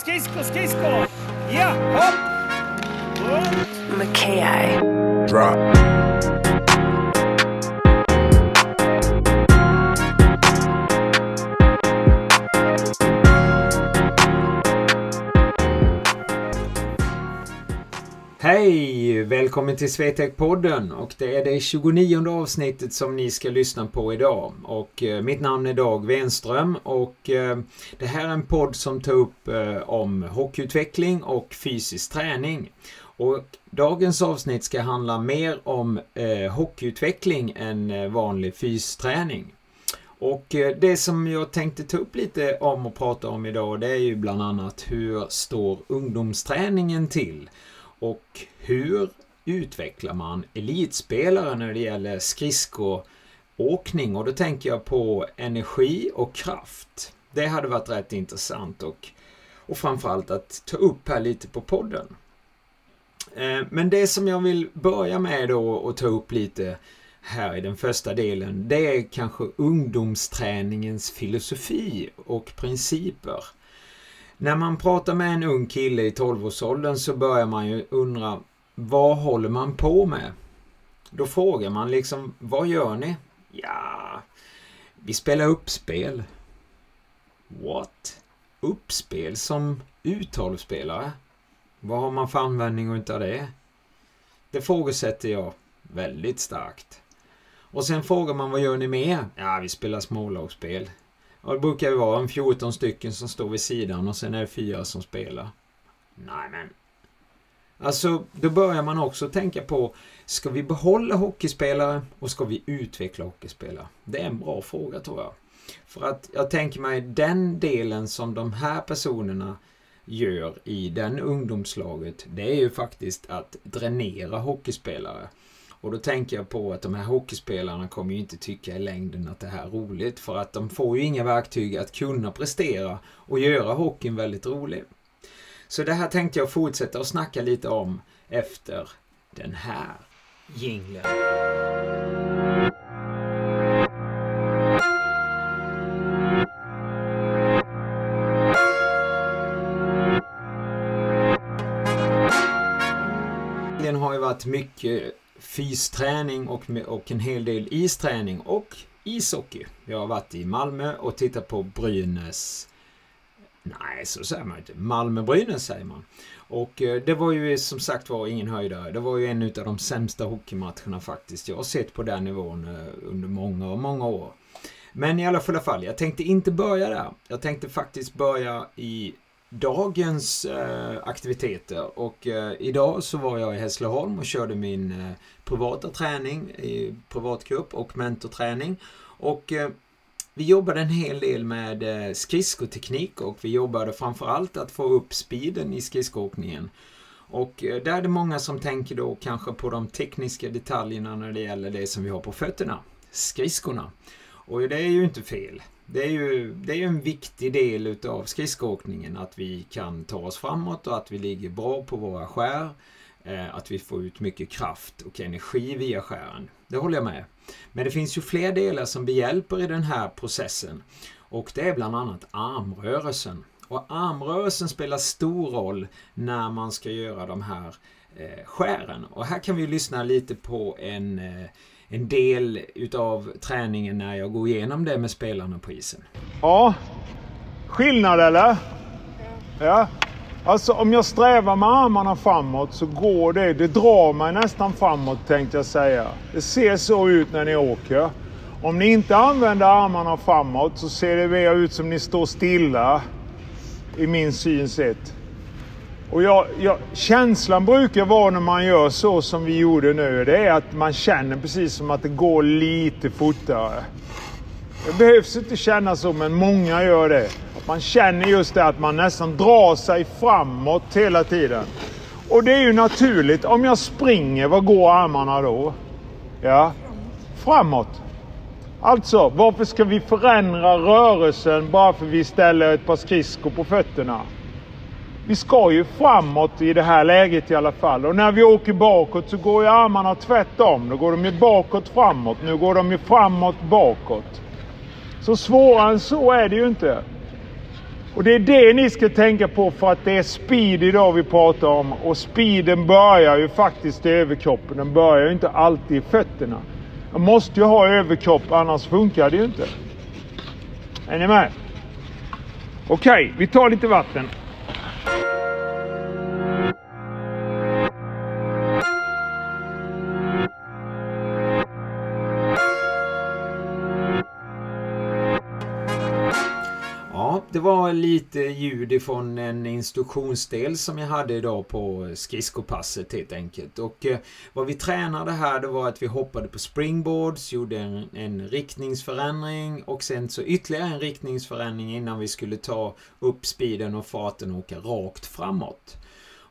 skridsko, skridsko! Ja, hopp! Und... Mackay. Drop. Välkommen till Swetec-podden och det är det 29 avsnittet som ni ska lyssna på idag. Och eh, mitt namn är Dag Wenström och eh, det här är en podd som tar upp eh, om hockeyutveckling och fysisk träning. Och dagens avsnitt ska handla mer om eh, hockeyutveckling än eh, vanlig fysträning. Och eh, det som jag tänkte ta upp lite om och prata om idag det är ju bland annat hur står ungdomsträningen till? Och hur utvecklar man elitspelare när det gäller skridskoåkning? Och då tänker jag på energi och kraft. Det hade varit rätt intressant och, och framförallt att ta upp här lite på podden. Eh, men det som jag vill börja med då och ta upp lite här i den första delen, det är kanske ungdomsträningens filosofi och principer. När man pratar med en ung kille i 12-årsåldern så börjar man ju undra vad håller man på med? Då frågar man liksom, vad gör ni? Ja, vi spelar uppspel. What? Uppspel som uttalsspelare? Vad har man för användning utav det? Det frågesätter jag väldigt starkt. Och sen frågar man vad gör ni mer? Ja, vi spelar smålagsspel. Och det brukar ju vara en 14 stycken som står vid sidan och sen är det fyra som spelar. Nej men. Alltså, då börjar man också tänka på, ska vi behålla hockeyspelare och ska vi utveckla hockeyspelare? Det är en bra fråga tror jag. För att jag tänker mig den delen som de här personerna gör i den ungdomslaget, det är ju faktiskt att dränera hockeyspelare. Och då tänker jag på att de här hockeyspelarna kommer ju inte tycka i längden att det här är roligt för att de får ju inga verktyg att kunna prestera och göra hockeyn väldigt rolig. Så det här tänkte jag fortsätta att snacka lite om efter den här jingeln. Det har ju varit mycket fysträning och, och en hel del isträning och ishockey. Jag har varit i Malmö och tittat på Brynäs. Nej, så säger man inte. Malmö-Brynäs säger man. Och eh, det var ju som sagt var ingen höjdare. Det var ju en av de sämsta hockeymatcherna faktiskt. Jag har sett på den nivån eh, under många många år. Men i alla fall, jag tänkte inte börja där. Jag tänkte faktiskt börja i dagens eh, aktiviteter och eh, idag så var jag i Hässleholm och körde min eh, privata träning i privatgrupp och mentorträning och eh, vi jobbade en hel del med eh, skridskoteknik och vi jobbade framförallt att få upp speeden i skridskoåkningen. Och eh, där är det många som tänker då kanske på de tekniska detaljerna när det gäller det som vi har på fötterna, skridskorna. Och det är ju inte fel. Det är ju, det är en viktig del utav skridskoåkningen att vi kan ta oss framåt och att vi ligger bra på våra skär. Eh, att vi får ut mycket kraft och energi via skären. Det håller jag med. Men det finns ju fler delar som behjälper i den här processen. Och det är bland annat armrörelsen. Och armrörelsen spelar stor roll när man ska göra de här eh, skären. Och här kan vi lyssna lite på en eh, en del utav träningen när jag går igenom det med spelarna på isen. Ja. Skillnad eller? Ja. Alltså om jag strävar med armarna framåt så går det, det drar mig nästan framåt tänkte jag säga. Det ser så ut när ni åker. Om ni inte använder armarna framåt så ser det mer ut som ni står stilla i min synsätt. Och jag, jag, känslan brukar vara när man gör så som vi gjorde nu, det är att man känner precis som att det går lite fortare. Det behövs inte känna så, men många gör det. Man känner just det att man nästan drar sig framåt hela tiden. Och det är ju naturligt. Om jag springer, vad går armarna då? Ja, framåt. Alltså, varför ska vi förändra rörelsen bara för vi ställer ett par skridskor på fötterna? Vi ska ju framåt i det här läget i alla fall. Och när vi åker bakåt så går ju armarna tvärtom. Då går de ju bakåt framåt. Nu går de ju framåt bakåt. Så svårare än så är det ju inte. Och det är det ni ska tänka på för att det är speed idag vi pratar om. Och speeden börjar ju faktiskt i överkroppen. Den börjar ju inte alltid i fötterna. Man måste ju ha överkropp annars funkar det ju inte. Är ni med? Okej, okay, vi tar lite vatten. Det var lite ljud ifrån en instruktionsdel som jag hade idag på skridskopasset helt enkelt. Och eh, vad vi tränade här det var att vi hoppade på springboards, gjorde en, en riktningsförändring och sen så ytterligare en riktningsförändring innan vi skulle ta upp speeden och farten och åka rakt framåt.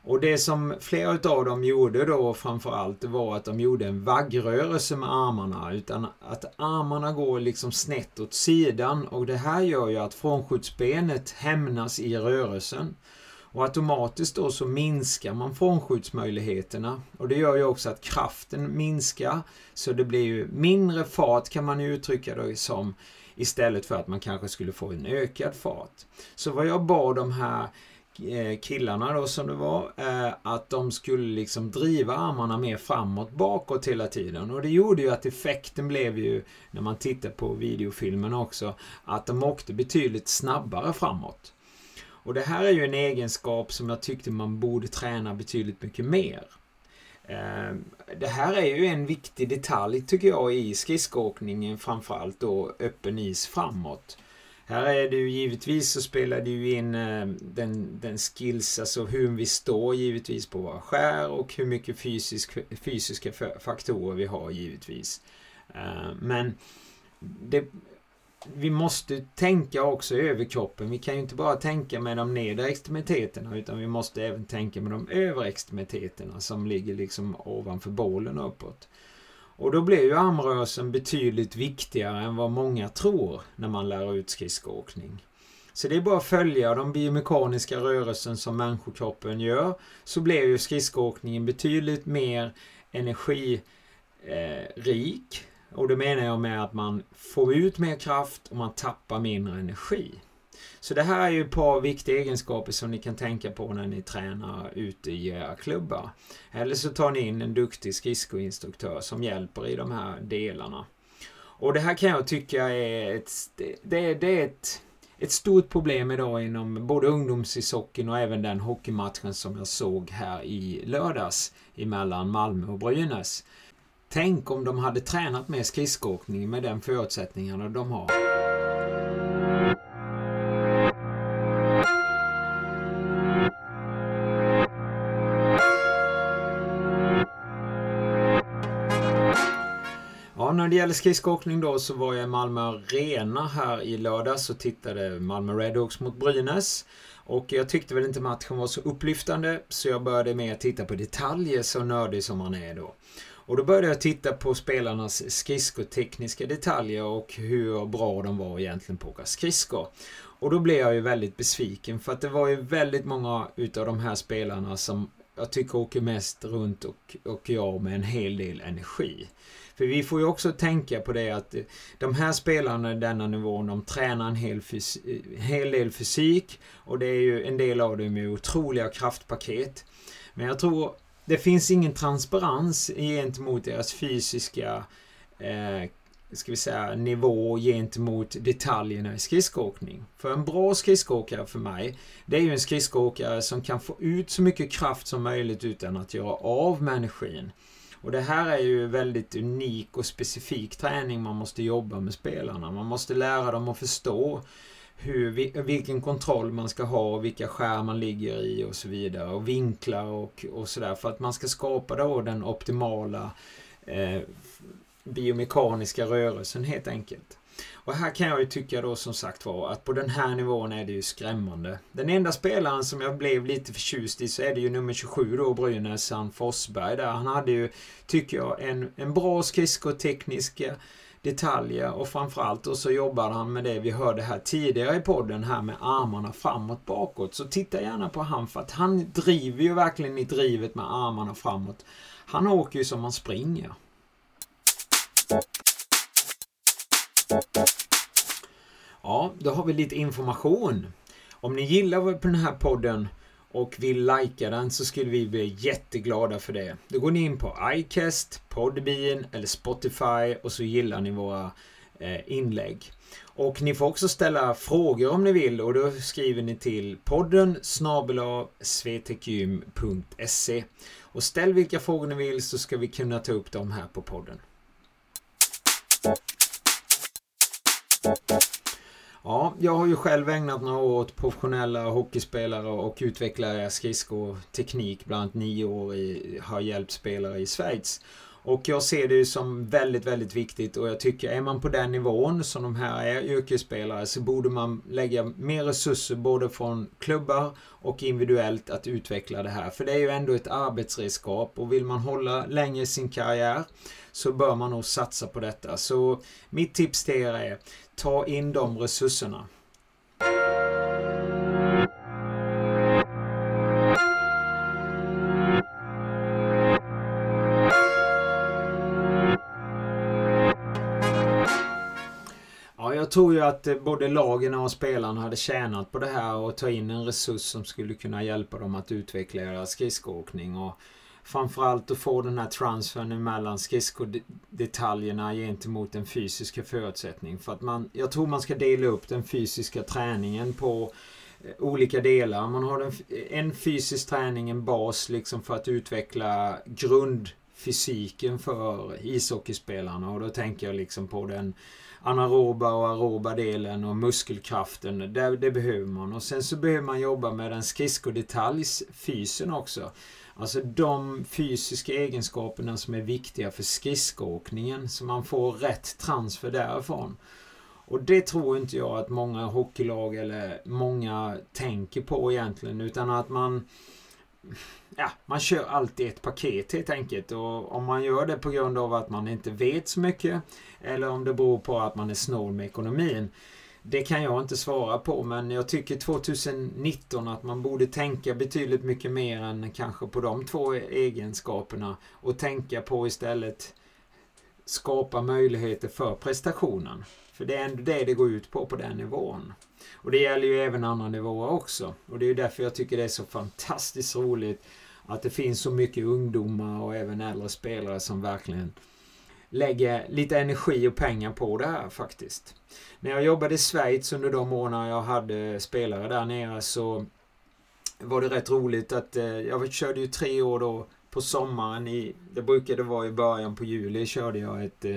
Och det som flera utav dem gjorde då framförallt var att de gjorde en vaggrörelse med armarna. Utan att armarna går liksom snett åt sidan och det här gör ju att frånskjutsbenet hämnas i rörelsen. Och automatiskt då så minskar man frånskjutsmöjligheterna. Och det gör ju också att kraften minskar. Så det blir ju mindre fart kan man ju uttrycka det som. Istället för att man kanske skulle få en ökad fart. Så vad jag bad de här Eh, killarna då som det var, eh, att de skulle liksom driva armarna mer framåt, bakåt hela tiden. Och det gjorde ju att effekten blev ju, när man tittar på videofilmen också, att de åkte betydligt snabbare framåt. Och det här är ju en egenskap som jag tyckte man borde träna betydligt mycket mer. Eh, det här är ju en viktig detalj tycker jag i skridskoåkningen, framförallt då öppen is framåt. Här är det ju givetvis så spelar det ju in eh, den, den skills, alltså hur vi står givetvis på våra skär och hur mycket fysisk, fysiska faktorer vi har givetvis. Eh, men det, vi måste tänka också över kroppen. Vi kan ju inte bara tänka med de nedre extremiteterna utan vi måste även tänka med de övre extremiteterna som ligger liksom ovanför bålen och uppåt. Och då blir ju armrörelsen betydligt viktigare än vad många tror när man lär ut skridskoåkning. Så det är bara att följa de biomekaniska rörelsen som människokroppen gör så blir ju skridskoåkningen betydligt mer energirik. Eh, och det menar jag med att man får ut mer kraft och man tappar mindre energi. Så det här är ju ett par viktiga egenskaper som ni kan tänka på när ni tränar ute i era klubbar. Eller så tar ni in en duktig skridskoinstruktör som hjälper i de här delarna. Och det här kan jag tycka är ett, det, det är ett, ett stort problem idag inom både ungdomshockeyn och även den hockeymatchen som jag såg här i lördags emellan Malmö och Brynäs. Tänk om de hade tränat med skridskoåkning med den förutsättningarna de har. När det gäller skridskoåkning då så var jag i Malmö Arena här i lördags och tittade Malmö Redhawks mot Brynäs. Och jag tyckte väl inte matchen var så upplyftande så jag började med att titta på detaljer så nördig som man är då. Och då började jag titta på spelarnas skridskotekniska detaljer och hur bra de var egentligen på att åka skridskor. Och då blev jag ju väldigt besviken för att det var ju väldigt många utav de här spelarna som jag tycker åker mest runt och, och jag med en hel del energi. För vi får ju också tänka på det att eh, de här spelarna i denna nivån, de tränar en hel, eh, hel del fysik och det är ju en del av dem med otroliga kraftpaket. Men jag tror det finns ingen transparens gentemot deras fysiska eh, ska vi säga, nivå gentemot detaljerna i skridskoåkning. För en bra skridskoåkare för mig, det är ju en skridskoåkare som kan få ut så mycket kraft som möjligt utan att göra av med energin. Och det här är ju väldigt unik och specifik träning man måste jobba med spelarna. Man måste lära dem att förstå hur, vilken kontroll man ska ha och vilka skär man ligger i och så vidare. Och vinklar och, och sådär. För att man ska skapa då den optimala eh, biomekaniska rörelsen helt enkelt. Och här kan jag ju tycka då som sagt var att på den här nivån är det ju skrämmande. Den enda spelaren som jag blev lite förtjust i så är det ju nummer 27 då, Brynäs, han Forsberg där. Han hade ju, tycker jag, en, en bra skridskotekniska eh, detaljer och framförallt och så jobbar han med det vi hörde här tidigare i podden här med armarna framåt bakåt. Så titta gärna på han för att han driver ju verkligen i drivet med armarna framåt. Han åker ju som han springer. Ja, då har vi lite information. Om ni gillar på den här podden och vill likea den så skulle vi bli jätteglada för det. Då går ni in på iCast, Podbean eller Spotify och så gillar ni våra eh, inlägg. Och ni får också ställa frågor om ni vill och då skriver ni till podden svetekgym.se Och ställ vilka frågor ni vill så ska vi kunna ta upp dem här på podden. Ja, jag har ju själv ägnat några år åt professionella hockeyspelare och utvecklare skridskoteknik. Bland annat nio år i, har hjälpt spelare i Schweiz. Och jag ser det som väldigt, väldigt viktigt och jag tycker är man på den nivån som de här är yrkesspelare så borde man lägga mer resurser både från klubbar och individuellt att utveckla det här. För det är ju ändå ett arbetsredskap och vill man hålla länge sin karriär så bör man nog satsa på detta. Så mitt tips till er är ta in de resurserna. Jag tror ju att eh, både lagen och spelarna hade tjänat på det här och ta in en resurs som skulle kunna hjälpa dem att utveckla deras skridskoåkning. Och framförallt att få den här transfern mellan skridskodetaljerna gentemot den fysiska förutsättningen. För att man, jag tror man ska dela upp den fysiska träningen på eh, olika delar. Man har en, eh, en fysisk träning, en bas liksom för att utveckla grundfysiken för ishockeyspelarna och då tänker jag liksom på den anaeroba och aeroba delen och muskelkraften. Det, det behöver man. Och sen så behöver man jobba med den skridskodetalj-fysen också. Alltså de fysiska egenskaperna som är viktiga för skridskoåkningen. Så man får rätt transfer därifrån. Och det tror inte jag att många hockeylag eller många tänker på egentligen. Utan att man ja, man kör alltid ett paket helt enkelt. Och om man gör det på grund av att man inte vet så mycket eller om det beror på att man är snål med ekonomin. Det kan jag inte svara på men jag tycker 2019 att man borde tänka betydligt mycket mer än kanske på de två egenskaperna och tänka på istället skapa möjligheter för prestationen. För det är ändå det det går ut på på den nivån. Och det gäller ju även andra nivåer också. Och det är därför jag tycker det är så fantastiskt roligt att det finns så mycket ungdomar och även äldre spelare som verkligen lägger lite energi och pengar på det här faktiskt. När jag jobbade i Schweiz under de åren jag hade spelare där nere så var det rätt roligt att eh, jag körde ju tre år då på sommaren i, det brukade vara i början på juli, körde jag ett eh,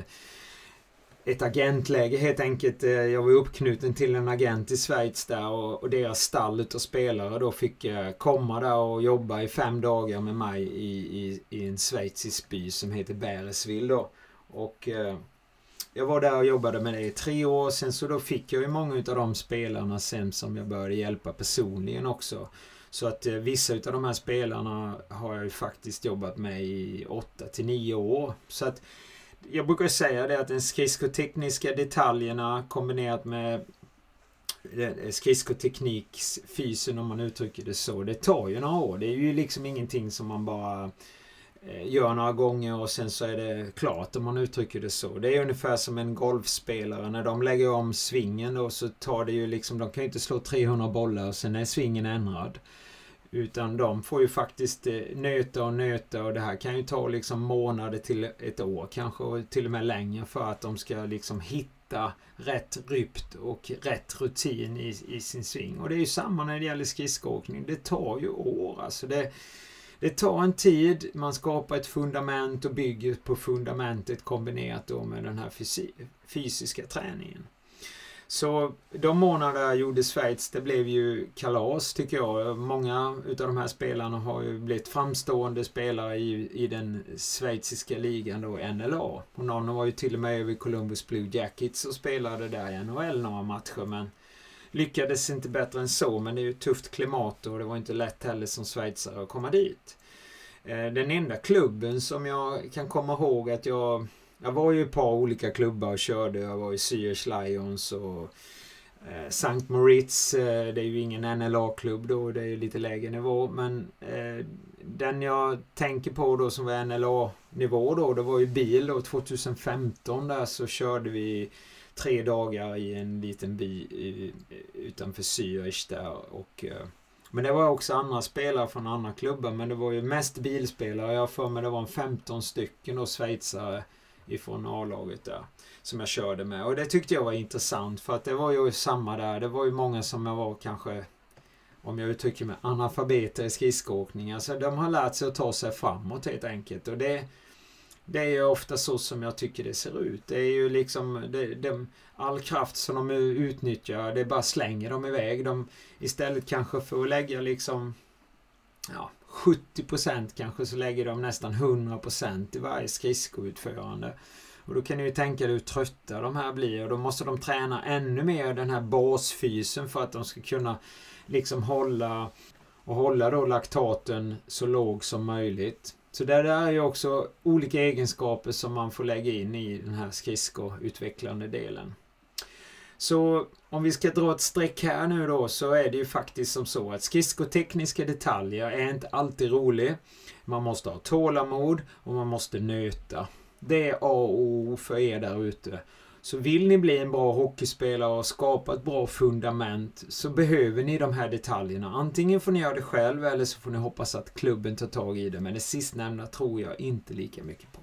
ett agentläge helt enkelt. Eh, jag var uppknuten till en agent i Schweiz där och, och deras stall utav spelare då fick eh, komma där och jobba i fem dagar med mig i, i, i en schweizisk by som heter Bäresville då. Och eh, jag var där och jobbade med det i tre år. Sen så då fick jag ju många utav de spelarna sen som jag började hjälpa personligen också. Så att eh, vissa utav de här spelarna har jag ju faktiskt jobbat med i åtta till nio år. Så att jag brukar säga det att den skridskotekniska detaljerna kombinerat med eh, skridskotekniksfysen om man uttrycker det så. Det tar ju några år. Det är ju liksom ingenting som man bara eh, gör några gånger och sen så är det klart om man uttrycker det så. Det är ungefär som en golfspelare. När de lägger om svingen då så tar det ju liksom, de kan ju inte slå 300 bollar och sen är svingen ändrad. Utan de får ju faktiskt eh, nöta och nöta och det här kan ju ta liksom månader till ett år kanske och till och med längre för att de ska liksom hitta rätt rypt och rätt rutin i, i sin sving. Och det är ju samma när det gäller skridskoåkning. Det tar ju år alltså. Det, det tar en tid, man skapar ett fundament och bygger på fundamentet kombinerat då med den här fysiska träningen. Så de månader jag gjorde Schweiz, det blev ju kalas tycker jag. Många utav de här spelarna har ju blivit framstående spelare i, i den schweiziska ligan då, NLA. Och någon var ju till och med över Columbus Blue Jackets och spelade där i NHL några matcher. Men lyckades inte bättre än så. Men det är ju ett tufft klimat och det var inte lätt heller som schweizare att komma dit. Eh, den enda klubben som jag kan komma ihåg att jag jag var ju i ett par olika klubbar och körde. Jag var i Zürich Lions och eh, Sankt Moritz. Eh, det är ju ingen NLA-klubb då. Det är ju lite lägre nivå. Men eh, den jag tänker på då som var NLA-nivå då. Det var ju bil då. 2015 där så körde vi tre dagar i en liten by i, utanför Zürich där. Och, eh, men det var också andra spelare från andra klubbar. Men det var ju mest bilspelare. Jag har för mig det var en 15 stycken då schweizare ifrån A-laget där. Som jag körde med. Och det tyckte jag var intressant för att det var ju samma där. Det var ju många som jag var kanske om jag uttrycker mig, analfabeter i skridskoåkning. Alltså de har lärt sig att ta sig framåt helt enkelt. Och det, det är ju ofta så som jag tycker det ser ut. Det är ju liksom det, de, all kraft som de utnyttjar, det bara slänger de iväg. De, istället kanske för att lägga liksom ja, 70% kanske så lägger de nästan 100% i varje skridskoutförande. Och då kan ni ju tänka dig hur trötta de här blir och då måste de träna ännu mer den här basfysen för att de ska kunna liksom hålla och hålla då laktaten så låg som möjligt. Så det där är ju också olika egenskaper som man får lägga in i den här skridskoutvecklande delen. Så om vi ska dra ett streck här nu då så är det ju faktiskt som så att skridskotekniska detaljer är inte alltid rolig. Man måste ha tålamod och man måste nöta. Det är A och O för er där ute. Så vill ni bli en bra hockeyspelare och skapa ett bra fundament så behöver ni de här detaljerna. Antingen får ni göra det själv eller så får ni hoppas att klubben tar tag i det. Men det sistnämnda tror jag inte lika mycket på.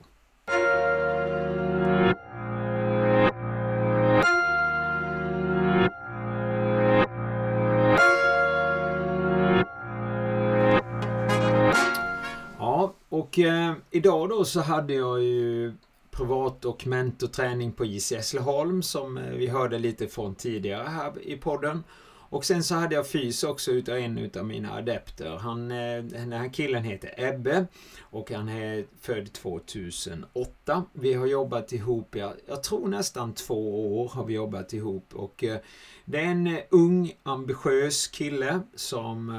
Och eh, idag då så hade jag ju privat och mentorträning på JC Hässleholm som eh, vi hörde lite från tidigare här i podden. Och sen så hade jag fys också utav en utav mina adepter. Han, eh, den här killen heter Ebbe och han är född 2008. Vi har jobbat ihop, jag, jag tror nästan två år har vi jobbat ihop och eh, det är en ung ambitiös kille som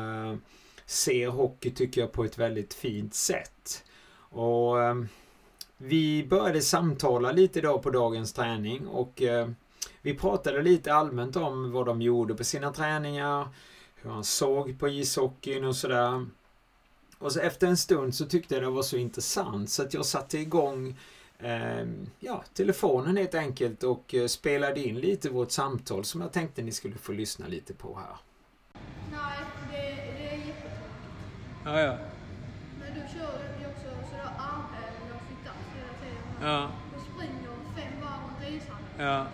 ser hockey tycker jag på ett väldigt fint sätt. Och vi började samtala lite idag på dagens träning och eh, vi pratade lite allmänt om vad de gjorde på sina träningar, hur han såg på ishockeyn och sådär. Och så efter en stund så tyckte jag det var så intressant så att jag satte igång eh, ja, telefonen helt enkelt och eh, spelade in lite vårt samtal som jag tänkte ni skulle få lyssna lite på här. Nej, det, det är jättetråkigt. Ja, ja. Ja. Du springer fem varv runt isen. Ja.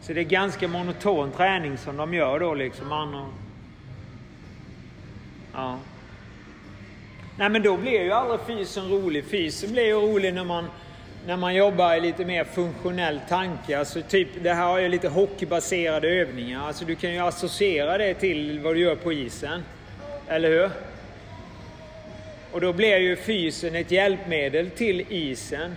Så det är ganska monoton träning som de gör då liksom. Och... Ja. Nej men då blir ju aldrig fysen rolig. Fysen blir ju rolig när man, när man jobbar i lite mer funktionell tanke. Alltså typ, det här är ju lite hockeybaserade övningar. Alltså du kan ju associera det till vad du gör på isen. Eller hur? Och då blir ju fysen ett hjälpmedel till isen.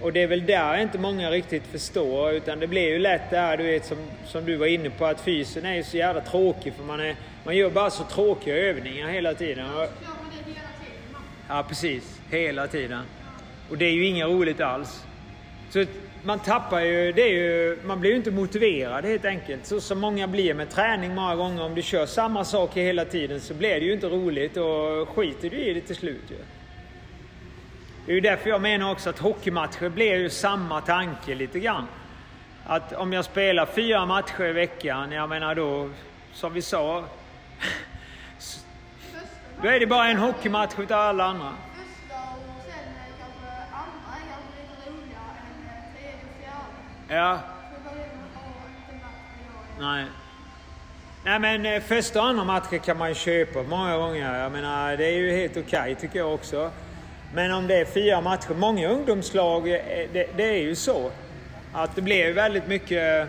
Och det är väl där inte många riktigt förstår utan det blir ju lätt det här du vet som, som du var inne på att fysen är ju så jävla tråkig för man, är, man gör bara så tråkiga övningar hela tiden. Och, ja precis, hela tiden. Och det är ju inget roligt alls. Så man tappar ju, det är ju, man blir ju inte motiverad helt enkelt. Så som många blir med träning många gånger. Om du kör samma saker hela tiden så blir det ju inte roligt och skiter du i det till slut ju. Det är ju därför jag menar också att hockeymatcher blir ju samma tanke lite grann. Att om jag spelar fyra matcher i veckan, jag menar då, som vi sa, då är det bara en hockeymatch utav alla andra. Ja, nej. Nej men eh, första och andra matcher kan man ju köpa många gånger. Jag menar det är ju helt okej tycker jag också. Men om det är fyra matcher, många ungdomslag, eh, det, det är ju så. Att det blir väldigt mycket...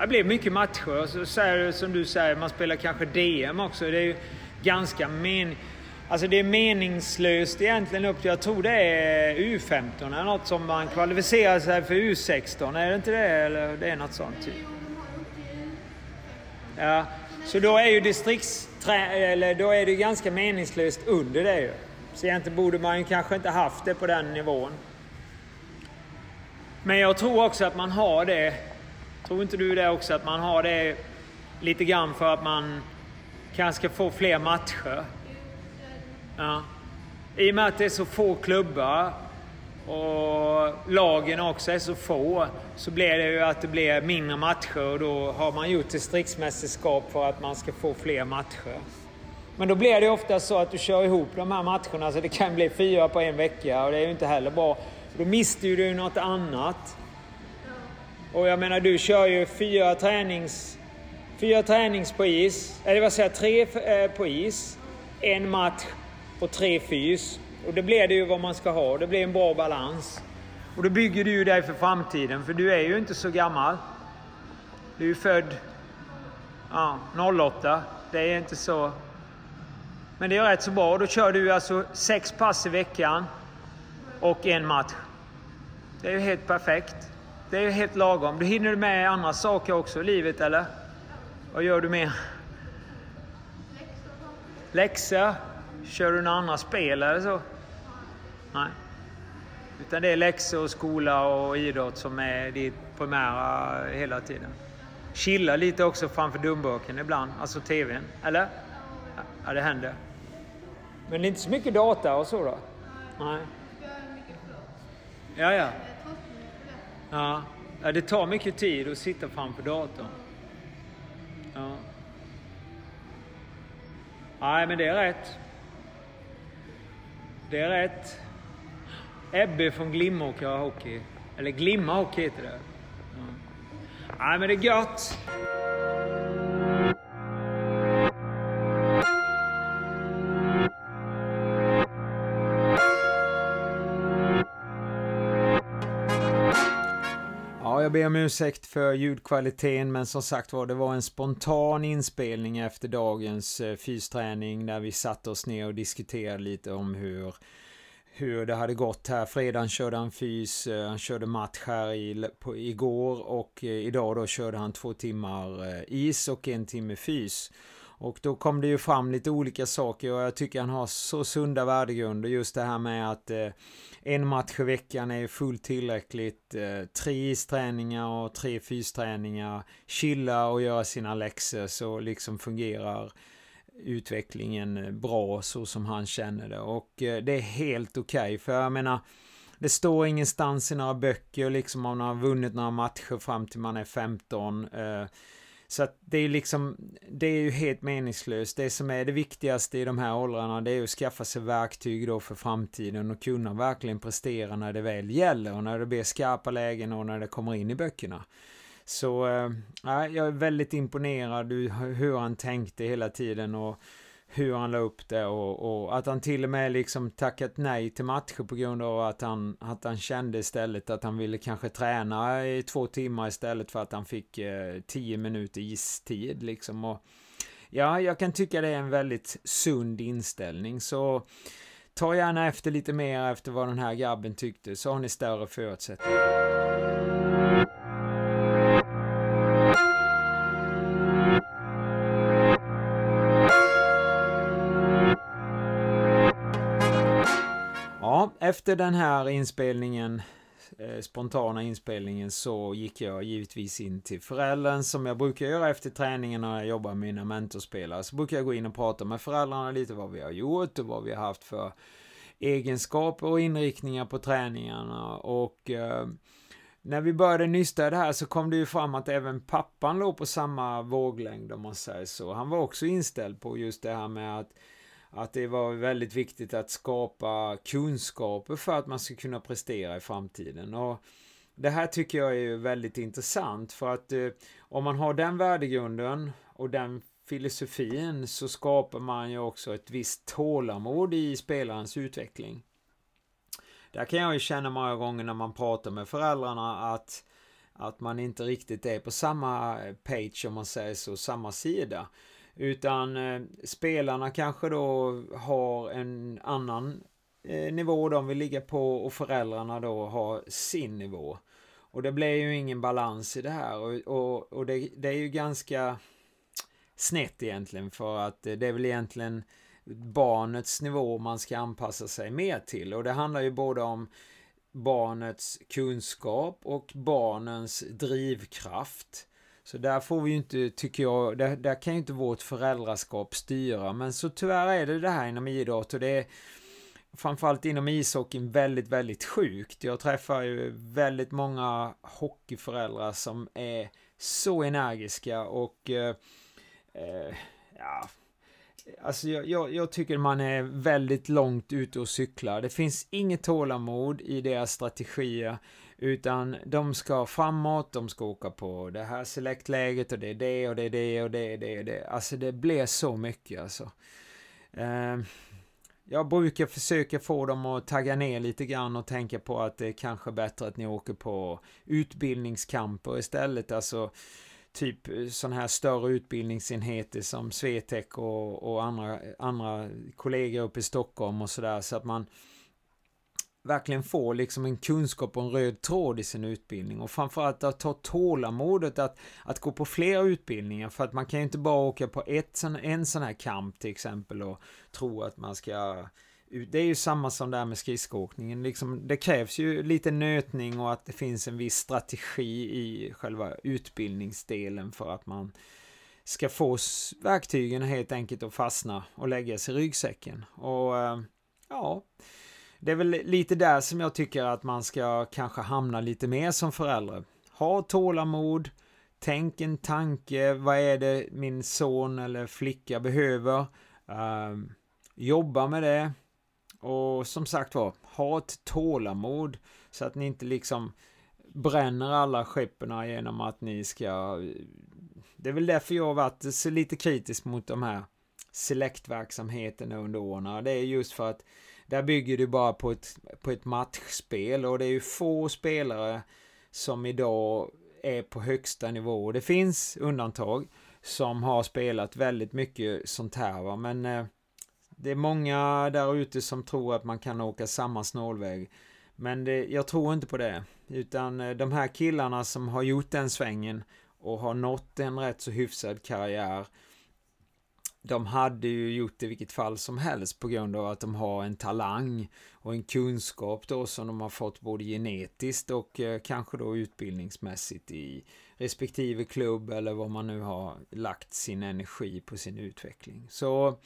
Det blir mycket matcher. Så så här, som du säger, man spelar kanske DM också. Det är ju ganska men... Alltså det är meningslöst egentligen upp till, jag tror det är U15 eller något som man kvalificerar sig för U16. Är det inte det? Eller det är något sånt. Typ. Ja, så då är ju distriktsträ... Eller då är det ganska meningslöst under det ju. Så egentligen borde man kanske inte haft det på den nivån. Men jag tror också att man har det. Tror inte du det också? Att man har det lite grann för att man kanske ska få fler matcher. Ja. I och med att det är så få klubbar och lagen också är så få så blir det ju att det blir mindre matcher och då har man gjort distriktsmästerskap för att man ska få fler matcher. Men då blir det ofta så att du kör ihop de här matcherna så det kan bli fyra på en vecka och det är ju inte heller bra. Då mister du något annat. Och jag menar, du kör ju fyra tränings... Fyra tränings på is, eller vad säger jag, tre eh, på is, en match och tre fys. Och det blir det ju vad man ska ha. Det blir en bra balans. Och då bygger du ju dig för framtiden, för du är ju inte så gammal. Du är ju född ja, 08. Det är inte så... Men det är rätt så bra. Då kör du alltså sex pass i veckan och en match. Det är ju helt perfekt. Det är ju helt lagom. Du hinner du med andra saker också i livet, eller? Vad gör du mer? Läxor. Kör du några andra spel eller så? Nej. Utan det är läxor, skola och idrott som är ditt primära hela tiden. Chilla lite också framför dumburken ibland, alltså TVn. Eller? Ja, det händer. Men det är inte så mycket data och så då? Nej. Ja, ja. Ja. ja, det tar mycket tid att sitta framför datorn. Ja. Nej, men det är rätt. Det är rätt. Ebbe från Glimåkra Hockey. Eller Glimma Hockey heter det. Ja. Nej, men det är gött. Jag ber om ursäkt för ljudkvaliteten men som sagt var det var en spontan inspelning efter dagens eh, fysträning där vi satte oss ner och diskuterade lite om hur hur det hade gått här. Fredagen körde han fys, eh, han körde match här i, på, igår och eh, idag då körde han två timmar is och en timme fys. Och då kom det ju fram lite olika saker och jag tycker han har så sunda värdegrunder. Just det här med att eh, en match i veckan är fullt tillräckligt. Eh, tre isträningar och tre fysträningar. Chilla och göra sina läxor så liksom fungerar utvecklingen bra så som han känner det. Och eh, det är helt okej okay, för jag menar det står ingenstans i några böcker liksom om man har vunnit några matcher fram till man är 15. Eh, så att det är liksom, det är ju helt meningslöst. Det som är det viktigaste i de här åldrarna det är att skaffa sig verktyg då för framtiden och kunna verkligen prestera när det väl gäller och när det blir skarpa lägen och när det kommer in i böckerna. Så äh, jag är väldigt imponerad hur han tänkte hela tiden och hur han la upp det och, och, att han till och med liksom tackat nej till matcher på grund av att han, att han kände istället att han ville kanske träna i två timmar istället för att han fick eh, tio minuter istid liksom. Och, ja, jag kan tycka det är en väldigt sund inställning så ta gärna efter lite mer efter vad den här grabben tyckte så har ni större förutsättningar. Efter den här inspelningen, eh, spontana inspelningen, så gick jag givetvis in till föräldern som jag brukar göra efter träningen när jag jobbar med mina mentorspelare. Så brukar jag gå in och prata med föräldrarna lite vad vi har gjort och vad vi har haft för egenskaper och inriktningar på träningarna. Och eh, när vi började nysta det här så kom det ju fram att även pappan låg på samma våglängd om man säger så. Han var också inställd på just det här med att att det var väldigt viktigt att skapa kunskaper för att man ska kunna prestera i framtiden. Och det här tycker jag är väldigt intressant för att eh, om man har den värdegrunden och den filosofin så skapar man ju också ett visst tålamod i spelarens utveckling. Där kan jag ju känna många gånger när man pratar med föräldrarna att att man inte riktigt är på samma page om man säger så, samma sida. Utan eh, spelarna kanske då har en annan eh, nivå de vill ligga på och föräldrarna då har sin nivå. Och det blir ju ingen balans i det här och, och, och det, det, är ju ganska snett egentligen för att det är väl egentligen barnets nivå man ska anpassa sig mer till och det handlar ju både om barnets kunskap och barnens drivkraft. Så där får vi ju inte, tycker jag, där, där kan ju inte vårt föräldraskap styra. Men så tyvärr är det det här inom idrott och det är framförallt inom ishockeyn väldigt, väldigt sjukt. Jag träffar ju väldigt många hockeyföräldrar som är så energiska och eh, eh, ja, Alltså jag, jag, jag, tycker man är väldigt långt ute och cyklar. Det finns inget tålamod i deras strategier. Utan de ska framåt, de ska åka på det här selektläget och det är det och det är det och det är det och det. Alltså det blir så mycket alltså. Ehm, jag brukar försöka få dem att tagga ner lite grann och tänka på att det är kanske bättre att ni åker på utbildningskamper istället. Alltså typ eh, sådana här större utbildningsenheter som Swetec och, och andra, andra kollegor uppe i Stockholm och sådär. Så att man verkligen får liksom en kunskap och en röd tråd i sin utbildning och framförallt att ta tålamodet att, att gå på flera utbildningar för att man kan ju inte bara åka på ett, en sån här kamp till exempel och tro att man ska det är ju samma som det här med skridskoåkningen. Liksom, det krävs ju lite nötning och att det finns en viss strategi i själva utbildningsdelen för att man ska få verktygen helt enkelt att fastna och läggas i ryggsäcken. Och eh, ja, det är väl lite där som jag tycker att man ska kanske hamna lite mer som förälder. Ha tålamod, tänk en tanke, vad är det min son eller flicka behöver? Uh, jobba med det. Och som sagt var, ha ett tålamod så att ni inte liksom bränner alla skeppen genom att ni ska... Det är väl därför jag har varit lite kritisk mot de här selektverksamheterna under åren. Det är just för att där bygger du bara på ett, på ett matchspel och det är ju få spelare som idag är på högsta nivå. Det finns undantag som har spelat väldigt mycket sånt här va? men eh, det är många där ute som tror att man kan åka samma snålväg. Men det, jag tror inte på det. Utan eh, de här killarna som har gjort den svängen och har nått en rätt så hyfsad karriär de hade ju gjort det i vilket fall som helst på grund av att de har en talang och en kunskap då som de har fått både genetiskt och eh, kanske då utbildningsmässigt i respektive klubb eller vad man nu har lagt sin energi på sin utveckling. Så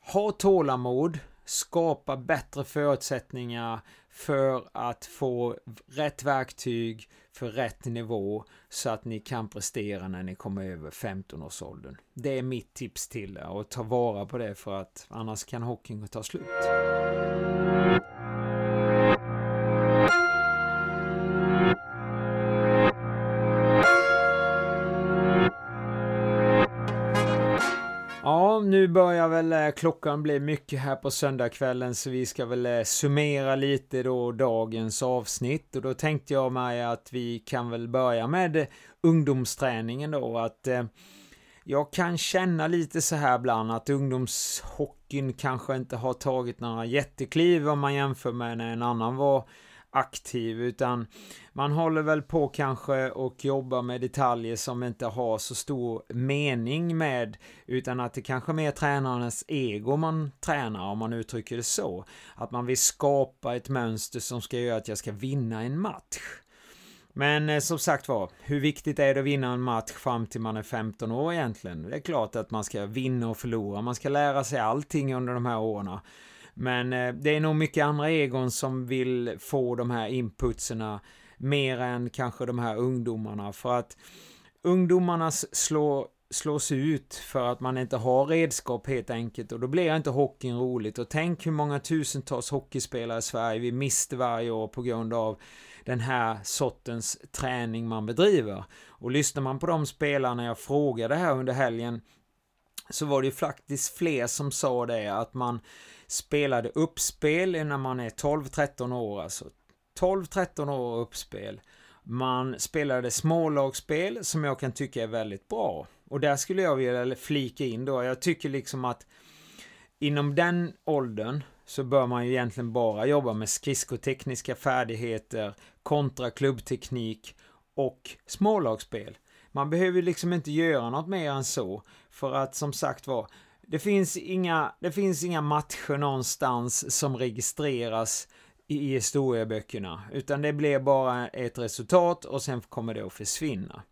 ha tålamod, skapa bättre förutsättningar för att få rätt verktyg för rätt nivå så att ni kan prestera när ni kommer över 15-årsåldern. Det är mitt tips till er och ta vara på det för att annars kan hockeyn ta slut. Nu börjar väl eh, klockan bli mycket här på söndagskvällen så vi ska väl eh, summera lite då dagens avsnitt. Och då tänkte jag mig att vi kan väl börja med ungdomsträningen då att eh, jag kan känna lite så här ibland att ungdomshockeyn kanske inte har tagit några jättekliv om man jämför med när en annan var aktiv utan man håller väl på kanske och jobbar med detaljer som inte har så stor mening med utan att det kanske är mer tränarens ego man tränar om man uttrycker det så. Att man vill skapa ett mönster som ska göra att jag ska vinna en match. Men eh, som sagt var, hur viktigt är det att vinna en match fram till man är 15 år egentligen? Det är klart att man ska vinna och förlora, man ska lära sig allting under de här åren. Men eh, det är nog mycket andra egon som vill få de här inputserna mer än kanske de här ungdomarna. För att ungdomarna slår, slås ut för att man inte har redskap helt enkelt och då blir inte hockeyn roligt. Och tänk hur många tusentals hockeyspelare i Sverige vi mister varje år på grund av den här sortens träning man bedriver. Och lyssnar man på de spelarna jag frågade här under helgen så var det ju faktiskt fler som sa det att man spelade uppspel när man är 12-13 år, alltså 12-13 år uppspel. Man spelade smålagsspel som jag kan tycka är väldigt bra. Och där skulle jag vilja flika in då, jag tycker liksom att inom den åldern så bör man ju egentligen bara jobba med skridskotekniska färdigheter kontra klubbteknik och smålagsspel. Man behöver liksom inte göra något mer än så. För att som sagt var, det finns inga, det finns inga matcher någonstans som registreras i historieböckerna. Utan det blir bara ett resultat och sen kommer det att försvinna.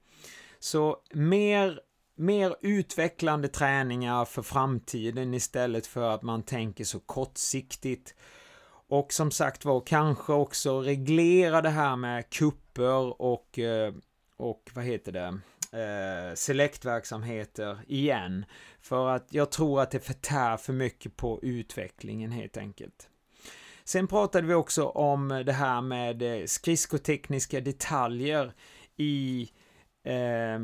Så mer, mer utvecklande träningar för framtiden istället för att man tänker så kortsiktigt. Och som sagt var, kanske också reglera det här med kupper och, eh, och vad heter det, eh, selektverksamheter igen. För att jag tror att det förtär för mycket på utvecklingen helt enkelt. Sen pratade vi också om det här med eh, skridskotekniska detaljer i eh,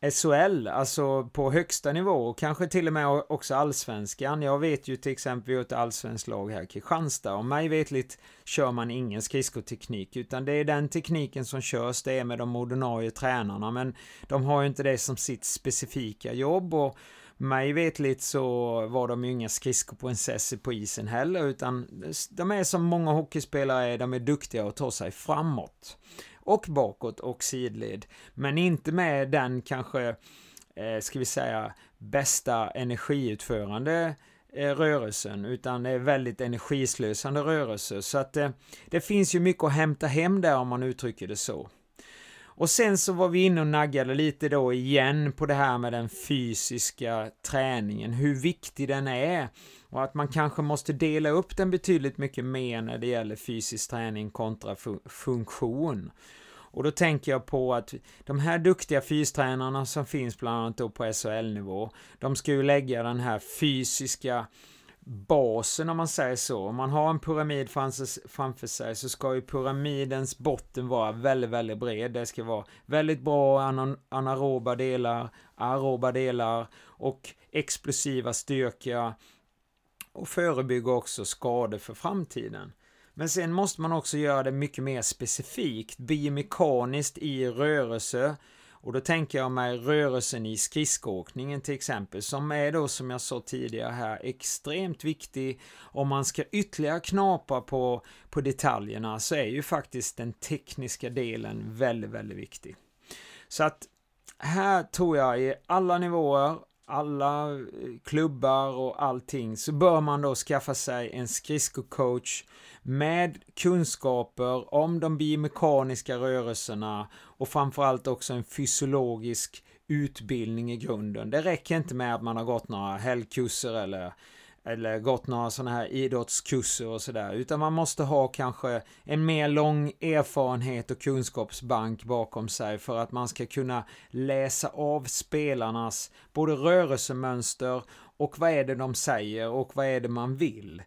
SHL, alltså på högsta nivå, och kanske till och med också allsvenskan. Jag vet ju till exempel, vi har ett allsvenskt lag här, Kristianstad, och mig vetligt kör man ingen skridskoteknik, utan det är den tekniken som körs, det är med de ordinarie tränarna, men de har ju inte det som sitt specifika jobb, och mig vetligt så var de ju inga skridskoprinsessor på isen heller, utan de är som många hockeyspelare är, de är duktiga att ta sig framåt och bakåt och sidled. Men inte med den kanske, eh, ska vi säga, bästa energiutförande eh, rörelsen, utan det är väldigt energislösande rörelser. Så att eh, det finns ju mycket att hämta hem där om man uttrycker det så. Och sen så var vi inne och naggade lite då igen på det här med den fysiska träningen, hur viktig den är och att man kanske måste dela upp den betydligt mycket mer när det gäller fysisk träning kontra funktion. Och då tänker jag på att de här duktiga fystränarna som finns bland annat då på SHL-nivå, de ska ju lägga den här fysiska basen om man säger så. Om man har en pyramid framför sig så ska ju pyramidens botten vara väldigt, väldigt bred. Det ska vara väldigt bra anaeroba delar, aeroba delar och explosiva styrka och förebygga också skador för framtiden. Men sen måste man också göra det mycket mer specifikt, biomekaniskt i rörelse. Och då tänker jag mig rörelsen i skridskoåkningen till exempel, som är då som jag sa tidigare här extremt viktig. Om man ska ytterligare knapa på, på detaljerna så är ju faktiskt den tekniska delen väldigt, väldigt viktig. Så att här tror jag i alla nivåer alla eh, klubbar och allting så bör man då skaffa sig en skridskocoach med kunskaper om de biomekaniska rörelserna och framförallt också en fysiologisk utbildning i grunden. Det räcker inte med att man har gått några helgkurser eller eller gått några sådana här idrottskurser och sådär, utan man måste ha kanske en mer lång erfarenhet och kunskapsbank bakom sig för att man ska kunna läsa av spelarnas både rörelsemönster och vad är det de säger och vad är det man vill.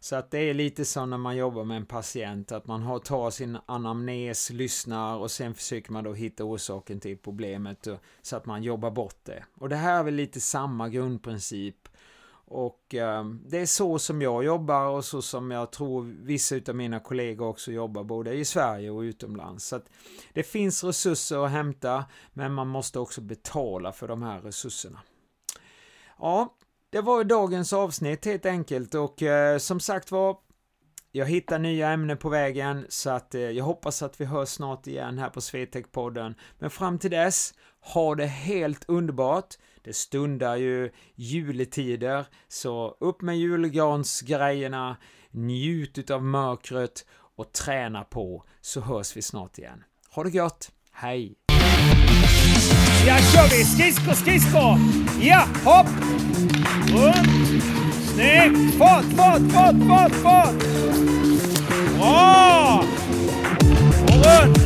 Så att det är lite så när man jobbar med en patient, att man har, tar sin anamnes, lyssnar och sen försöker man då hitta orsaken till problemet så att man jobbar bort det. Och det här är väl lite samma grundprincip och eh, det är så som jag jobbar och så som jag tror vissa av mina kollegor också jobbar både i Sverige och utomlands. Så att det finns resurser att hämta men man måste också betala för de här resurserna. Ja, det var dagens avsnitt helt enkelt och eh, som sagt var jag hittar nya ämnen på vägen så att eh, jag hoppas att vi hörs snart igen här på Swetec-podden. Men fram till dess, ha det helt underbart. Det stundar ju juletider, så upp med julgransgrejerna, njut utav mörkret och träna på, så hörs vi snart igen. Ha det gott! hej! Ja, kör vi! Skridsko, skridsko! Ja, hopp! Runt! Snyggt! Fart, fart, fart, fart, fart! Bra! Och runt!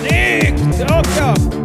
Snyggt! Rakt upp!